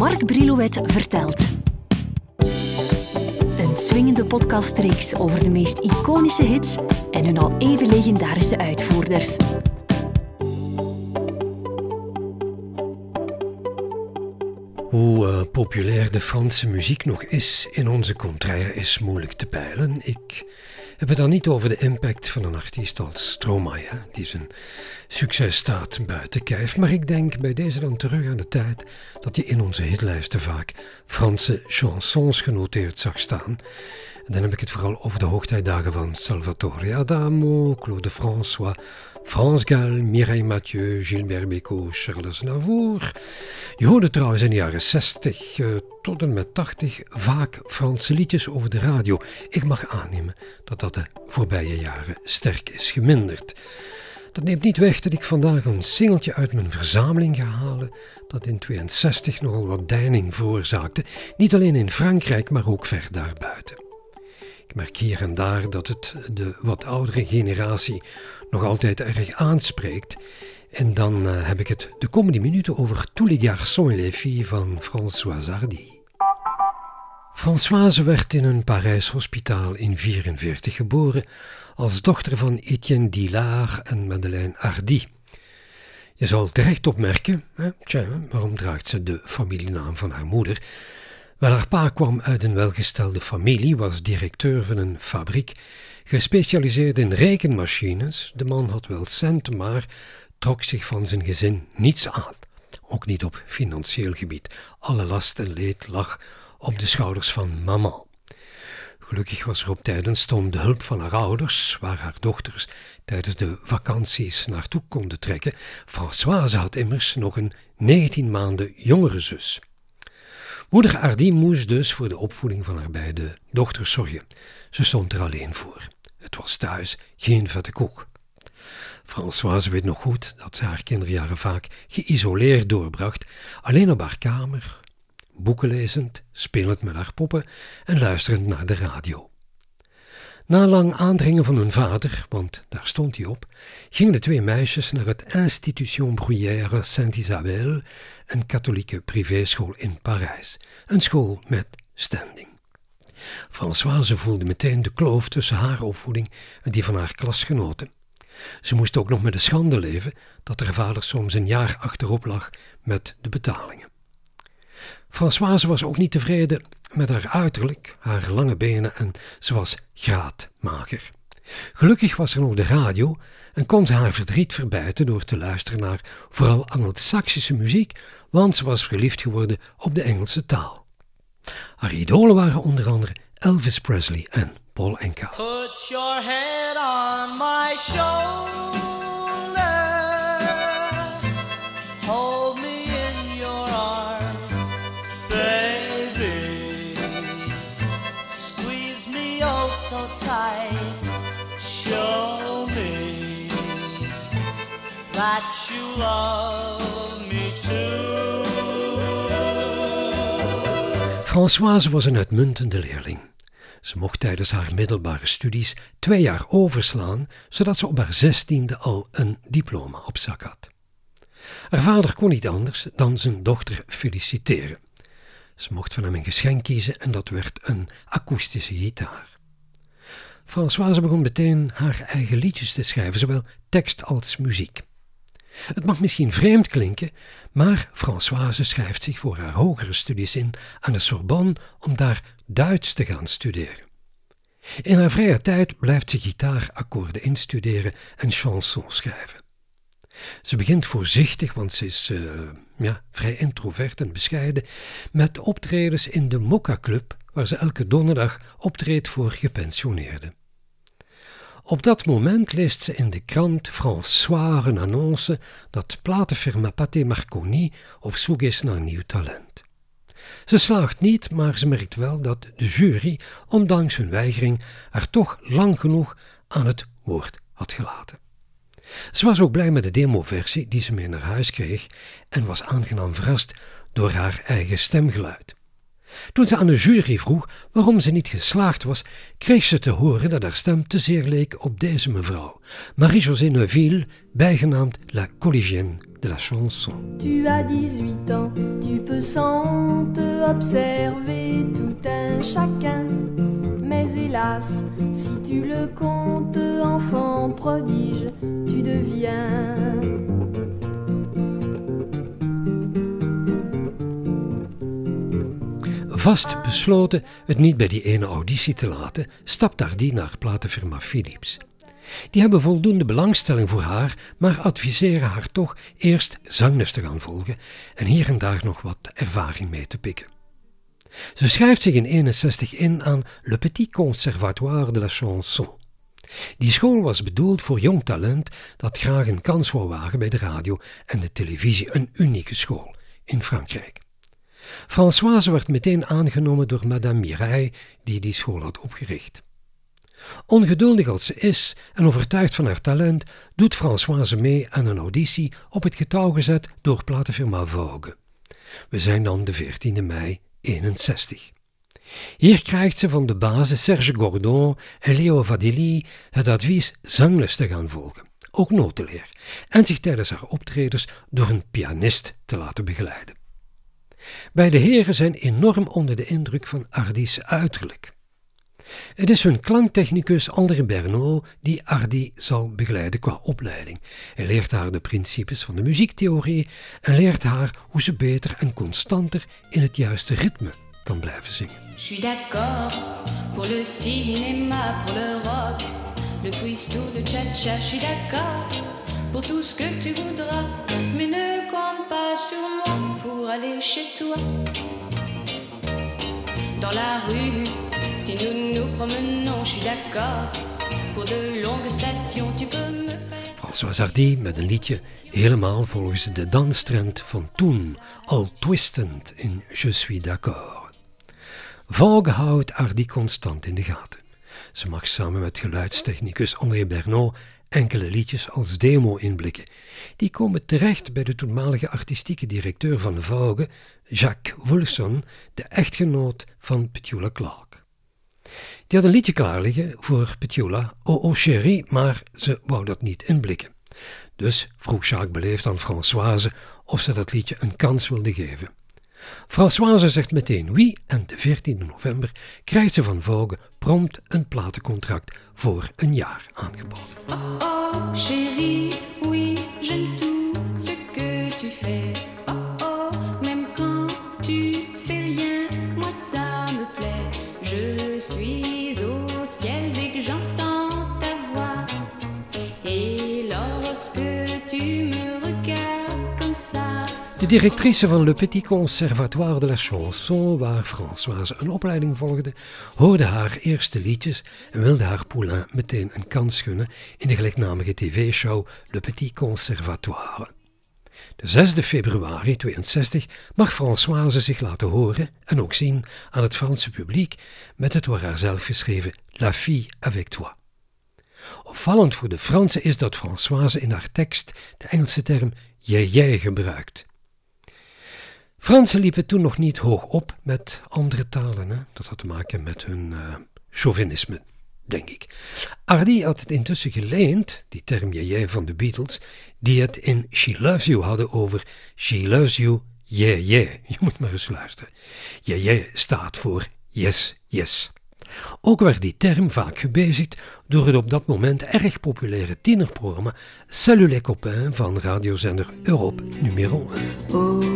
Mark Brilouet vertelt. Een swingende podcastreeks over de meest iconische hits en hun al even legendarische uitvoerders. Hoe uh, populair de Franse muziek nog is in onze contraire is moeilijk te peilen. Ik heb het dan niet over de impact van een artiest als Stromae, die zijn succes staat buiten kijf. Maar ik denk bij deze dan terug aan de tijd dat je in onze hitlijsten vaak Franse chansons genoteerd zag staan. En dan heb ik het vooral over de hoogtijdagen van Salvatore Adamo, Claude François, France Gall, Mireille Mathieu, Gilbert Bécaud, Charles Navour. Je hoorde trouwens in de jaren 60 uh, eh, tot en met 80 vaak Franse liedjes over de radio. Ik mag aannemen dat dat de voorbije jaren sterk is geminderd. Dat neemt niet weg dat ik vandaag een singeltje uit mijn verzameling ga halen dat in 62 nogal wat deining veroorzaakte, niet alleen in Frankrijk, maar ook ver daarbuiten. Ik merk hier en daar dat het de wat oudere generatie nog altijd erg aanspreekt. En dan uh, heb ik het de komende minuten over Tous les garçons et les filles van Françoise Hardy. Françoise werd in een Parijs hospitaal in 1944 geboren als dochter van Etienne Dillard en Madeleine Hardy. Je zal terecht opmerken, hè, tja, waarom draagt ze de familienaam van haar moeder? Wel, haar pa kwam uit een welgestelde familie, was directeur van een fabriek, gespecialiseerd in rekenmachines. De man had wel centen, maar trok zich van zijn gezin niets aan. Ook niet op financieel gebied. Alle last en leed lag op de schouders van mama. Gelukkig was er op tijd een stond de hulp van haar ouders, waar haar dochters tijdens de vakanties naartoe konden trekken. Françoise had immers nog een 19 maanden jongere zus. Moeder Hardy moest dus voor de opvoeding van haar beide dochters zorgen. Ze stond er alleen voor. Het was thuis geen vette koek. Françoise weet nog goed dat ze haar kinderjaren vaak geïsoleerd doorbracht, alleen op haar kamer, boeken lezend, spelend met haar poppen en luisterend naar de radio. Na lang aandringen van hun vader, want daar stond hij op, gingen de twee meisjes naar het Institution Bruyère Saint-Isabelle, een katholieke privéschool in Parijs. Een school met standing. Françoise voelde meteen de kloof tussen haar opvoeding en die van haar klasgenoten. Ze moest ook nog met de schande leven dat haar vader soms een jaar achterop lag met de betalingen. Françoise was ook niet tevreden met haar uiterlijk, haar lange benen en ze was graadmager. Gelukkig was er nog de radio en kon ze haar verdriet verbijten door te luisteren naar vooral Anglo-Saxische muziek, want ze was verliefd geworden op de Engelse taal. Haar idolen waren onder andere Elvis Presley en Paul Enka. Put your head on my shoulder. Françoise was een uitmuntende leerling. Ze mocht tijdens haar middelbare studies twee jaar overslaan, zodat ze op haar zestiende al een diploma op zak had. Haar vader kon niet anders dan zijn dochter feliciteren. Ze mocht van hem een geschenk kiezen en dat werd een akoestische gitaar. Françoise begon meteen haar eigen liedjes te schrijven, zowel tekst als muziek. Het mag misschien vreemd klinken, maar Françoise schrijft zich voor haar hogere studies in aan de Sorbonne om daar Duits te gaan studeren. In haar vrije tijd blijft ze gitaarakkoorden instuderen en chansons schrijven. Ze begint voorzichtig, want ze is uh, ja, vrij introvert en bescheiden, met optredens in de Mokka Club, waar ze elke donderdag optreedt voor gepensioneerden. Op dat moment leest ze in de krant François een annonce dat platenfirma Pathé Marconi op zoek is naar nieuw talent. Ze slaagt niet, maar ze merkt wel dat de jury, ondanks hun weigering, haar toch lang genoeg aan het woord had gelaten. Ze was ook blij met de demoversie die ze mee naar huis kreeg en was aangenaam verrast door haar eigen stemgeluid. Toen ze aan de jury vroeg waarom ze niet geslaagd was, kreeg ze te horen dat haar stem te zeer leek op deze mevrouw, Marie-José Neuville, bijgenaamd La Collégienne de la Chanson. Tu as 18 ans, tu peux sans te observer tout un chacun. Mais hélas, si tu le comptes enfant prodige, tu deviens Vast besloten het niet bij die ene auditie te laten, stapt Hardy naar platenfirma Philips. Die hebben voldoende belangstelling voor haar, maar adviseren haar toch eerst zangles te gaan volgen en hier en daar nog wat ervaring mee te pikken. Ze schrijft zich in 61 in aan Le Petit Conservatoire de la Chanson. Die school was bedoeld voor jong talent dat graag een kans wou wagen bij de radio en de televisie, een unieke school in Frankrijk. Françoise werd meteen aangenomen door Madame Mireille, die die school had opgericht. Ongeduldig als ze is en overtuigd van haar talent, doet Françoise mee aan een auditie op het getouw gezet door platenfirma Vogue. We zijn dan de 14e mei 61. Hier krijgt ze van de basis Serge Gordon en Leo Vadili het advies zangles te gaan volgen, ook notenleer, en zich tijdens haar optredens door een pianist te laten begeleiden. Beide heren zijn enorm onder de indruk van Ardis uiterlijk. Het is hun klanktechnicus André Bernot die Ardi zal begeleiden qua opleiding. Hij leert haar de principes van de muziektheorie en leert haar hoe ze beter en constanter in het juiste ritme kan blijven zingen. Je suis d'accord pour le cinéma, pour le rock, le twist ou le cha-cha. Je suis d'accord pour tout ce que tu voudras, mais ne compte pas sur moi aller chez toi. Dans la rue, si nous nous promenons, je suis d'accord. Pour de longues stations, tu peux me faire. François Hardy met een liedje helemaal volgens de danstrend van toen, al twistend in Je suis d'accord. Vogue houdt Hardy constant in de gaten. Ze mag samen met geluidstechnicus André Bernot enkele liedjes als demo inblikken. Die komen terecht bij de toenmalige artistieke directeur van Vogue, Jacques Wolfson, de echtgenoot van Petula Clark. Die had een liedje klaar liggen voor Petula, Oh Oh Chérie, maar ze wou dat niet inblikken. Dus vroeg Jacques beleefd aan Françoise of ze dat liedje een kans wilde geven. Françoise zegt meteen wie en de 14 november krijgt ze van Vogue prompt een platencontract voor een jaar aangeboden. Oh oh, chérie, oui, j'aime tout ce que tu fais. Oh directrice van Le Petit Conservatoire de la Chanson, waar Françoise een opleiding volgde, hoorde haar eerste liedjes en wilde haar poulain meteen een kans gunnen in de gelijknamige tv-show Le Petit Conservatoire. De 6 februari 62 mag Françoise zich laten horen en ook zien aan het Franse publiek met het door haar zelf geschreven La fille avec toi. Opvallend voor de Fransen is dat Françoise in haar tekst de Engelse term jij jij gebruikt. Fransen liepen toen nog niet hoog op met andere talen. Hè? Dat had te maken met hun uh, chauvinisme, denk ik. Hardy had het intussen geleend, die term jij van de Beatles, die het in She Loves You hadden over She Loves You, yeah, yeah. Je moet maar eens luisteren. Yeah, yeah staat voor yes, yes. Ook werd die term vaak gebezigd door het op dat moment erg populaire tienerprogramma Salut les copains van radiozender Europe numero 1.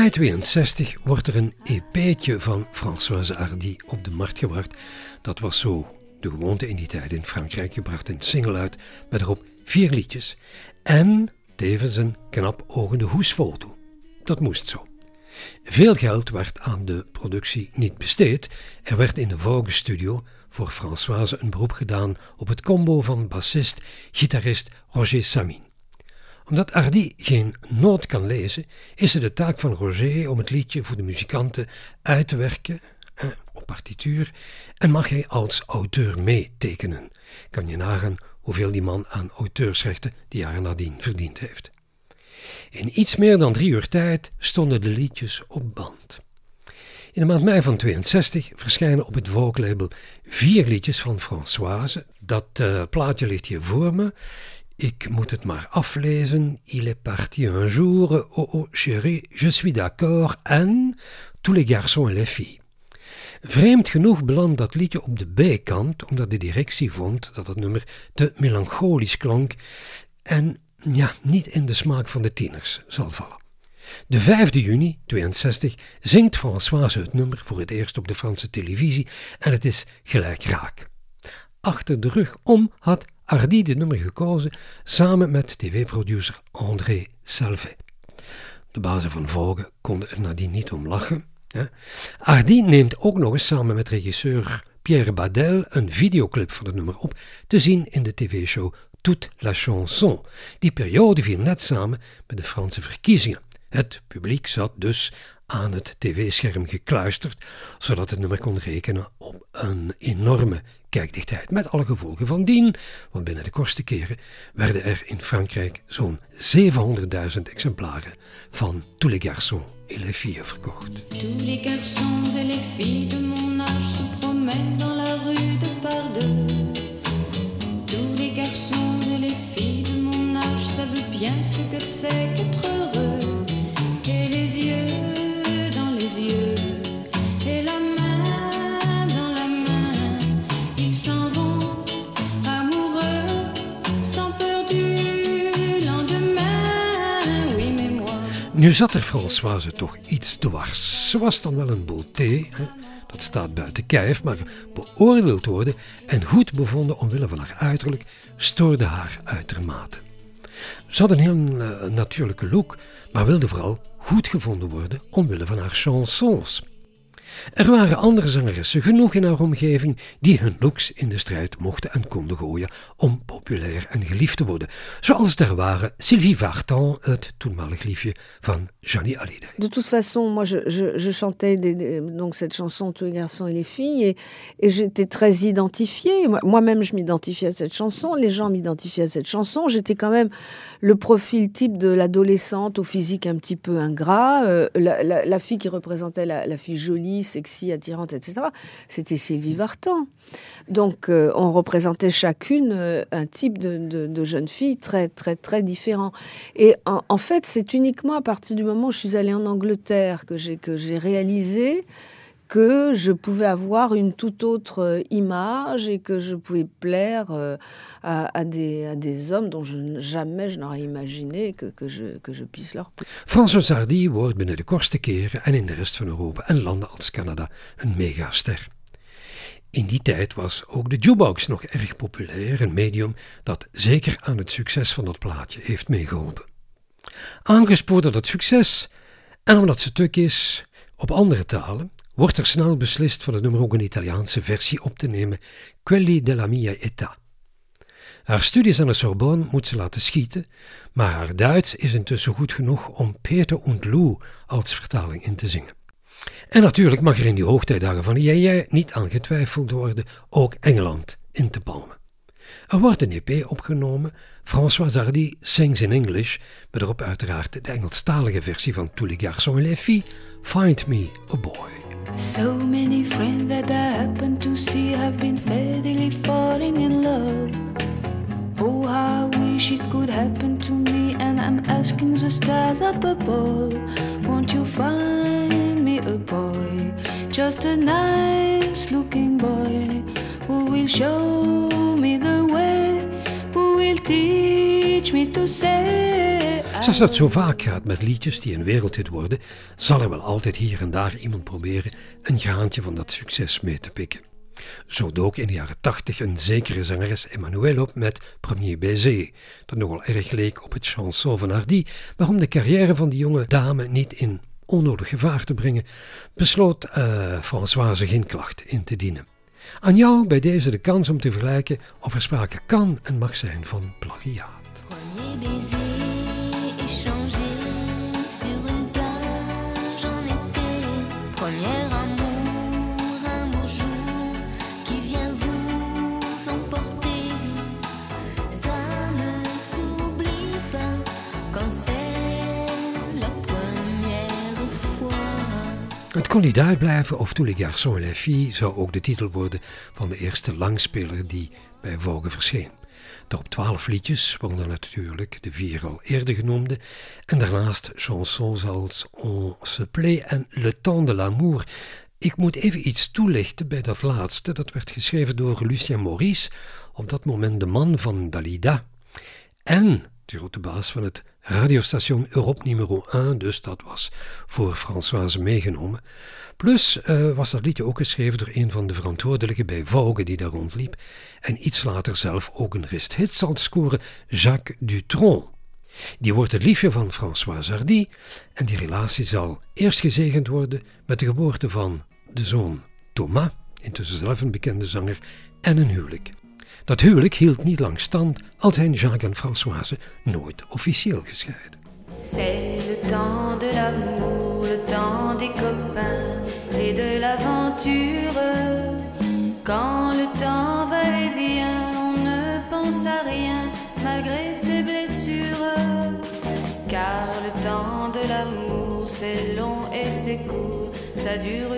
Mei 62 wordt er een EP'tje van Françoise Hardy op de markt gebracht. Dat was zo de gewoonte in die tijd in Frankrijk. Je bracht een single uit met erop vier liedjes. En tevens een knap ogende hoesfoto. dat moest zo. Veel geld werd aan de productie niet besteed. Er werd in de Vogue-studio voor Françoise een beroep gedaan op het combo van bassist-gitarist Roger Samin. Omdat Hardy geen noot kan lezen, is het de taak van Roger om het liedje voor de muzikanten uit te werken eh, op partituur en mag hij als auteur meetekenen. Kan je nagaan hoeveel die man aan auteursrechten de jaren nadien verdiend heeft. In iets meer dan drie uur tijd stonden de liedjes op band. In de maand mei van 62 verschijnen op het Vogue-label vier liedjes van Françoise. Dat uh, plaatje ligt hier voor me. Ik moet het maar aflezen. Il est parti un jour, oh oh chérie, je suis d'accord, en tous les garçons et les filles. Vreemd genoeg belandt dat liedje op de bijkant, omdat de directie vond dat het nummer te melancholisch klonk en ja, niet in de smaak van de tieners zal vallen. De 5 juni 62 zingt Françoise het nummer voor het eerst op de Franse televisie en het is gelijk raak. Achter de rug om had Hardy de nummer gekozen samen met tv-producer André Salvet. De bazen van Vogue konden er nadien niet om lachen. Hardy neemt ook nog eens samen met regisseur Pierre Badel een videoclip van het nummer op, te zien in de tv-show Toute la chanson. Die periode viel net samen met de Franse verkiezingen. Het publiek zat dus aan het tv-scherm gekluisterd, zodat het nummer kon rekenen op een enorme kijkdichtheid. Met alle gevolgen van dien, want binnen de kortste keren werden er in Frankrijk zo'n 700.000 exemplaren van Tous les garçons et les filles verkocht. Tous les garçons et les filles de mon âge se promènent dans la rue de Pardeux. Tous les garçons et les filles de mon âge savent bien ce que c'est qu'être Nu zat er Françoise toch iets dwars. Ze was dan wel een beauté, dat staat buiten kijf, maar beoordeeld worden en goed bevonden omwille van haar uiterlijk stoorde haar uitermate. Ze had een heel eh, natuurlijke look, maar wilde vooral goed gevonden worden omwille van haar chansons. Er waren andere zangeressen genoeg in haar omgeving die hun looks in de strijd mochten en konden gooien om populair en geliefd te worden. Zoals er waren Sylvie Vartan, het toenmalig liefje van Johnny Hallyday. De toute façon, moi, je, je, je chantais des, donc cette chanson Tous les garçons et les filles, et, et j'étais très identifiée. Moi- Moi-même, je m'identifiais à cette chanson, les gens m'identifiaient à cette chanson. J'étais quand même le profil type de l'adolescente au physique un petit peu ingrat, euh, la, la- la fille qui représentait la, la fille jolie, sexy, attirante, etc. C'était Sylvie Vartan. Donc, euh, on représentait chacune euh, un type de, jeune fille très, très, très différent. Et en, en fait, c'est uniquement à partir du moment où je suis allée en Angleterre que j'ai que j'ai réalisé que je pouvais avoir une toute autre euh, image et que je pouvais plaire euh, à, à des, à des hommes dont je, jamais je n'aurais imaginé que, que, je, que je puisse leur plaire. François Hardy wordt binnen de kortste keren en in de rest van Europa en landen als Canada een megaster. In die tijd was ook de jukebox nog erg populair, een medium dat zeker aan het succes van dat plaatje heeft meegeholpen. Aangespoord door dat succes en omdat ze tuk is op andere talen, wordt er snel beslist van het nummer ook een Italiaanse versie op te nemen, Quelli della mia età. Haar studies aan de Sorbonne moet ze laten schieten, maar haar Duits is intussen goed genoeg om Peter und Lou als vertaling in te zingen. En natuurlijk mag er in die hoogtijdagen van JJ niet aan getwijfeld worden ook Engeland in te palmen. Er wordt een EP opgenomen, François Hardy sings in English, met erop uiteraard de Engelstalige versie van Tous les et les filles, Find Me a Boy. So many friends that I happen to see have been steadily falling in love. Oh, I wish it could happen to me, and I'm asking the stars up above. Won't you find me a boy? Just a nice looking boy who will show me the way, who will teach me to say. Zoals dat zo vaak gaat met liedjes die een wereldhit worden, zal er wel altijd hier en daar iemand proberen een graantje van dat succes mee te pikken. Zo dook in de jaren 80 een zekere zangeres Emmanuel op met Premier Baiser, dat nogal erg leek op het chanson van Hardy, maar om de carrière van die jonge dame niet in onnodig gevaar te brengen, besloot uh, Françoise geen klacht in te dienen. Aan jou bij deze de kans om te vergelijken of er sprake kan en mag zijn van plagiaat. Het kon niet uitblijven of Tous les garçons et les filles zou ook de titel worden van de eerste langspeler die bij Vogue verscheen. Daarop twaalf liedjes, waaronder natuurlijk de vier al eerder genoemde, en daarnaast chansons als On se plaît en Le temps de l'amour. Ik moet even iets toelichten bij dat laatste, dat werd geschreven door Lucien Maurice, op dat moment de man van Dalida. En de grote baas van het radiostation Europe nummer 1, dus dat was voor Françoise meegenomen. Plus uh, was dat liedje ook geschreven door een van de verantwoordelijken bij Vogue die daar rondliep en iets later zelf ook een rest hits zal scoren, Jacques Dutron. Die wordt het liefje van Françoise Hardy en die relatie zal eerst gezegend worden met de geboorte van de zoon Thomas, intussen zelf een bekende zanger, en een huwelijk. Dat huwelijk hield niet lang stand, al zijn Jacques en Françoise nooit officieel gescheiden. C'est le temps de l'amour, le temps des copains et de l'aventure. Quand le temps va et vient, on ne pense à rien malgré ses blessures. Car le temps de l'amour, c'est long et c'est court, ça dure